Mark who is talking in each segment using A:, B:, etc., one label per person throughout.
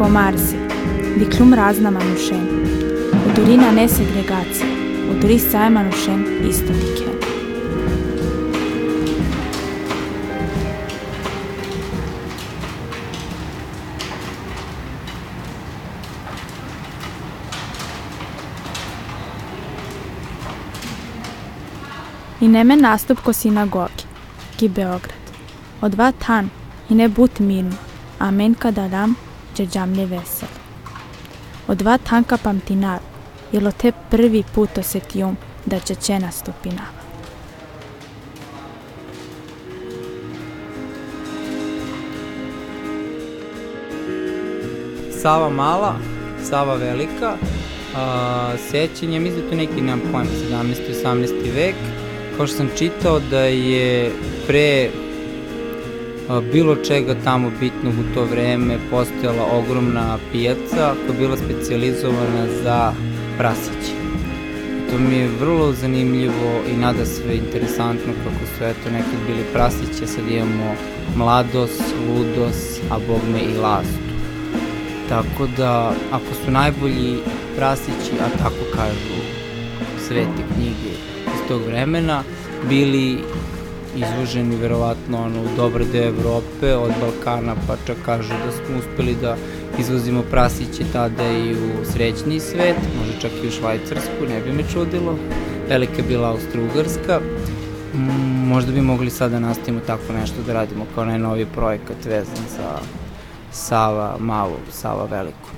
A: Francuska, Komarsi, Diklum razna manušen, Udurina nesegregacija, Uduri saj manušen isto diken. I neme nastup ko sinagogi, ki Beograd. Odva tan, i ne but mirno, amen kadalam, džeđamlje vesel. Odva tanka pamtinar, jelo te prvi put osetijom da će će nastupina.
B: Sava mala, Sava velika, a, sećanje, mislim da to neki, nemam pojma, 17. 18. vek, kao što sam čitao da je pre bilo čega tamo bitnog u to vreme postojala ogromna pijaca koja je bila specializovana za prasiće. To mi je vrlo zanimljivo i nada sve interesantno kako su eto nekad bili prasiće, sad imamo mlados, ludos, a bogme i lastu. Tako da, ako su najbolji prasići, a tako kažu svete knjige iz tog vremena, bili izvoženi verovatno ono, u dobar deo Evrope, od Balkana, pa čak kažu da smo uspeli da izvozimo prasiće tada i u srećni svet, može čak i u Švajcarsku, ne bi me čudilo. Velika bila Austro-Ugarska. Mm, možda bi mogli sada da nastavimo tako nešto da radimo kao najnoviji projekat vezan za Sava malu, Sava veliku.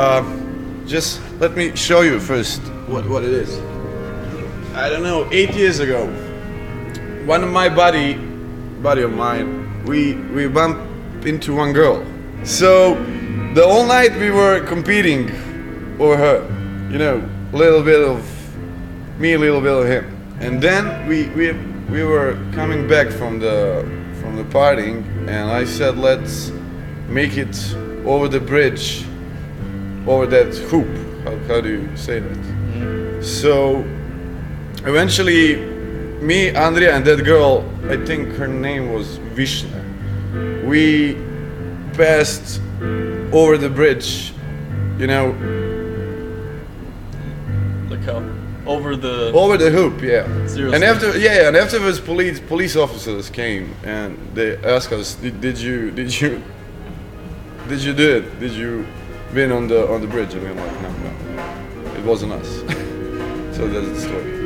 C: Uh, just let me show you first what, what it is. I don't know, eight years ago, one of my buddy, buddy of mine, we we bumped into one girl. So the whole night we were competing over her. You know, a little bit of me, a little bit of him. And then we we we were coming back from the from the partying, and I said, let's make it over the bridge, over that hoop. How, how do you say that? Mm-hmm. So eventually, me, Andrea, and that girl, I think her name was Vishna, we passed over the bridge, you know,
D: Like how over the
C: over the hoop, yeah.
D: Seriously?
C: And after, yeah, and afterwards, police police officers came and they asked us, did, did you did you did you do it? Did you been on the on the bridge? And we were like, no, no, it wasn't us. so that's the story.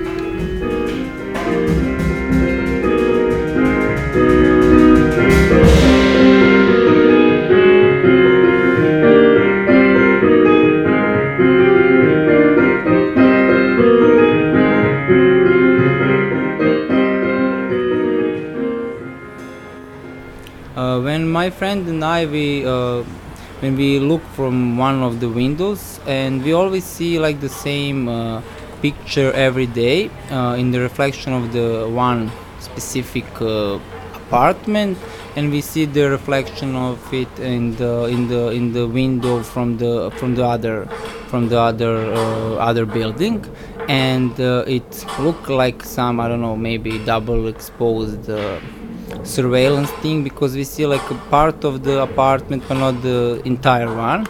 B: Uh, when my friend and I we uh, when we look from one of the windows and we always see like the same uh, picture every day uh, in the reflection of the one specific uh, apartment and we see the reflection of it in the in the in the window from the from the other from the other uh, other building. And uh, it looked like some I don't know maybe double exposed uh, surveillance thing because we see like a part of the apartment but not the entire one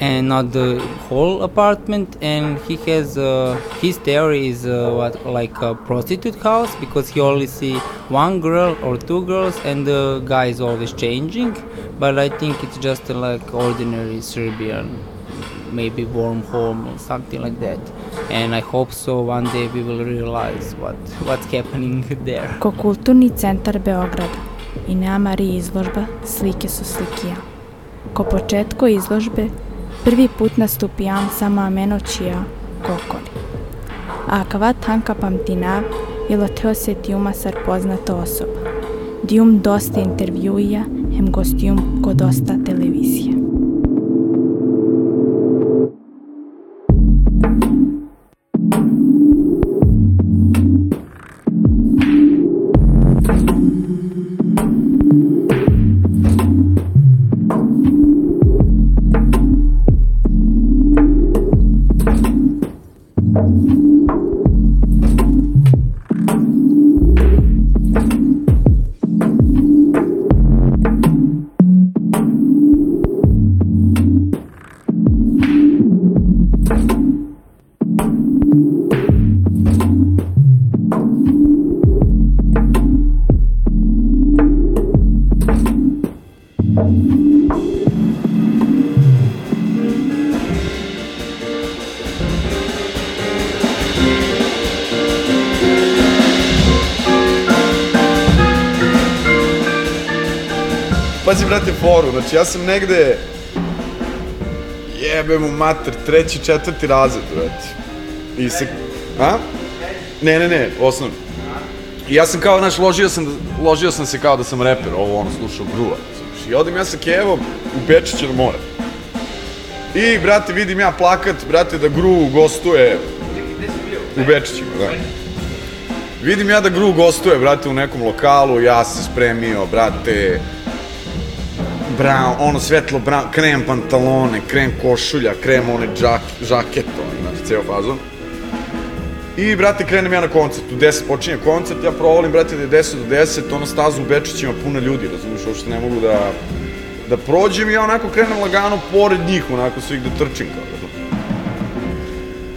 B: and not the whole apartment and he has uh, his theory is uh, what like a prostitute house because he only see one girl or two girls and the guy is always changing but i think it's just uh, like ordinary serbian maybe warm home or something like that and i hope so one day we will realize what what's happening there
A: Ko kulturni centar Beograda i Mariji izložba Slike su slikija. Ko početko izložbe prvi put nastupijam sama ameno čija kokoli. A kava tanka pamtina jelo te osjetijuma sar poznata osoba. Dijum dosta intervjuija, hem gostijum ko dosta televizije.
C: Pazi, brate, foru, znači ja sam negde Jebe mu mater, treći, četvrti razred, brate. I se... A? Ne, ne, ne, osnovno. I ja sam kao, znaš, ložio sam, ložio sam se kao da sam reper, ovo ono, slušao gruva. I odem ja sa Kevom u Bečiće na more. I, brate, vidim ja plakat, brate, da Gru gostuje u Bečićima, da. Vidim ja da Gru gostuje, brate, u nekom lokalu, ja se spremio, brate, brown, ono svetlo brown, krem pantalone, krem košulja, krem one džak, žaket, ono, znaš, ceo fazon. I, brate, krenem ja na koncert, u 10 počinje koncert, ja provolim, brate, da je 10 do 10, ono stazu u Bečićima puna ljudi, razumiješ, uopšte ne mogu da, da prođem i ja onako krenem lagano pored njih, onako svih da trčim, kao, razumiješ.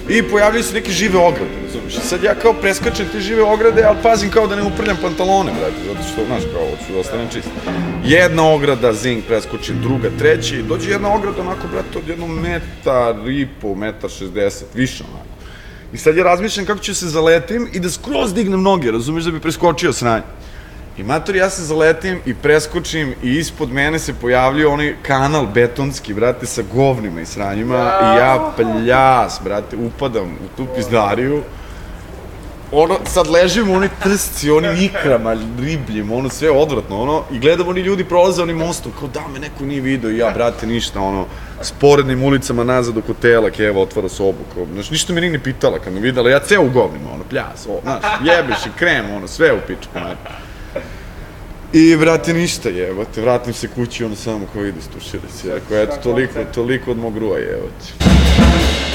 C: I pojavljaju se neke žive ograde, razumiješ, sad ja kao preskačem te žive ograde, ali pazim kao da ne uprljam pantalone, brate, zato što, znaš, kao, hoću da ostanem čist. Jedna ograda, zing, preskočim, druga, treća, i dođe jedna ograda, onako, brate, od jednom metar i po, metar šestdeset, više, onako. I sad ja razmišljam kako ću se zaletim i da skroz dignem noge, razumeš, da bi preskočio sranje. I mator, ja se zaletim i preskočim i ispod mene se pojavljuje onaj kanal betonski, brate, sa govnima i sranjima i ja pljas, brate, upadam u tu pizdariju. Ono, sad ležim u onoj trsci, onim ikrama, ribljim, ono, sve odvratno, ono, i gledam oni ljudi prolaze onim mostom, kao da me neko nije video i ja, brate, ništa, ono, sporednim ulicama nazad oko tela, Keva otvara sobu, kao, znaš, ništa me nije ni pitala kad me videla, ja ceo u govnima, ono, pljas, o, znaš, jebeš i krem, ono, sve u pičku, znaš. I, brate, ništa, jebote, vratim se kući, ono samo kao ide stušili se, rekao, eto, toliko, toliko od mog gruja, jebote.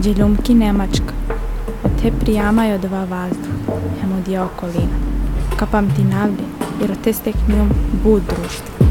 A: Džiljumki Nemačka. Te prijamaj odva vazduh, hemudi okolina. Kapam ti navlje, jer te steknjom bud društva.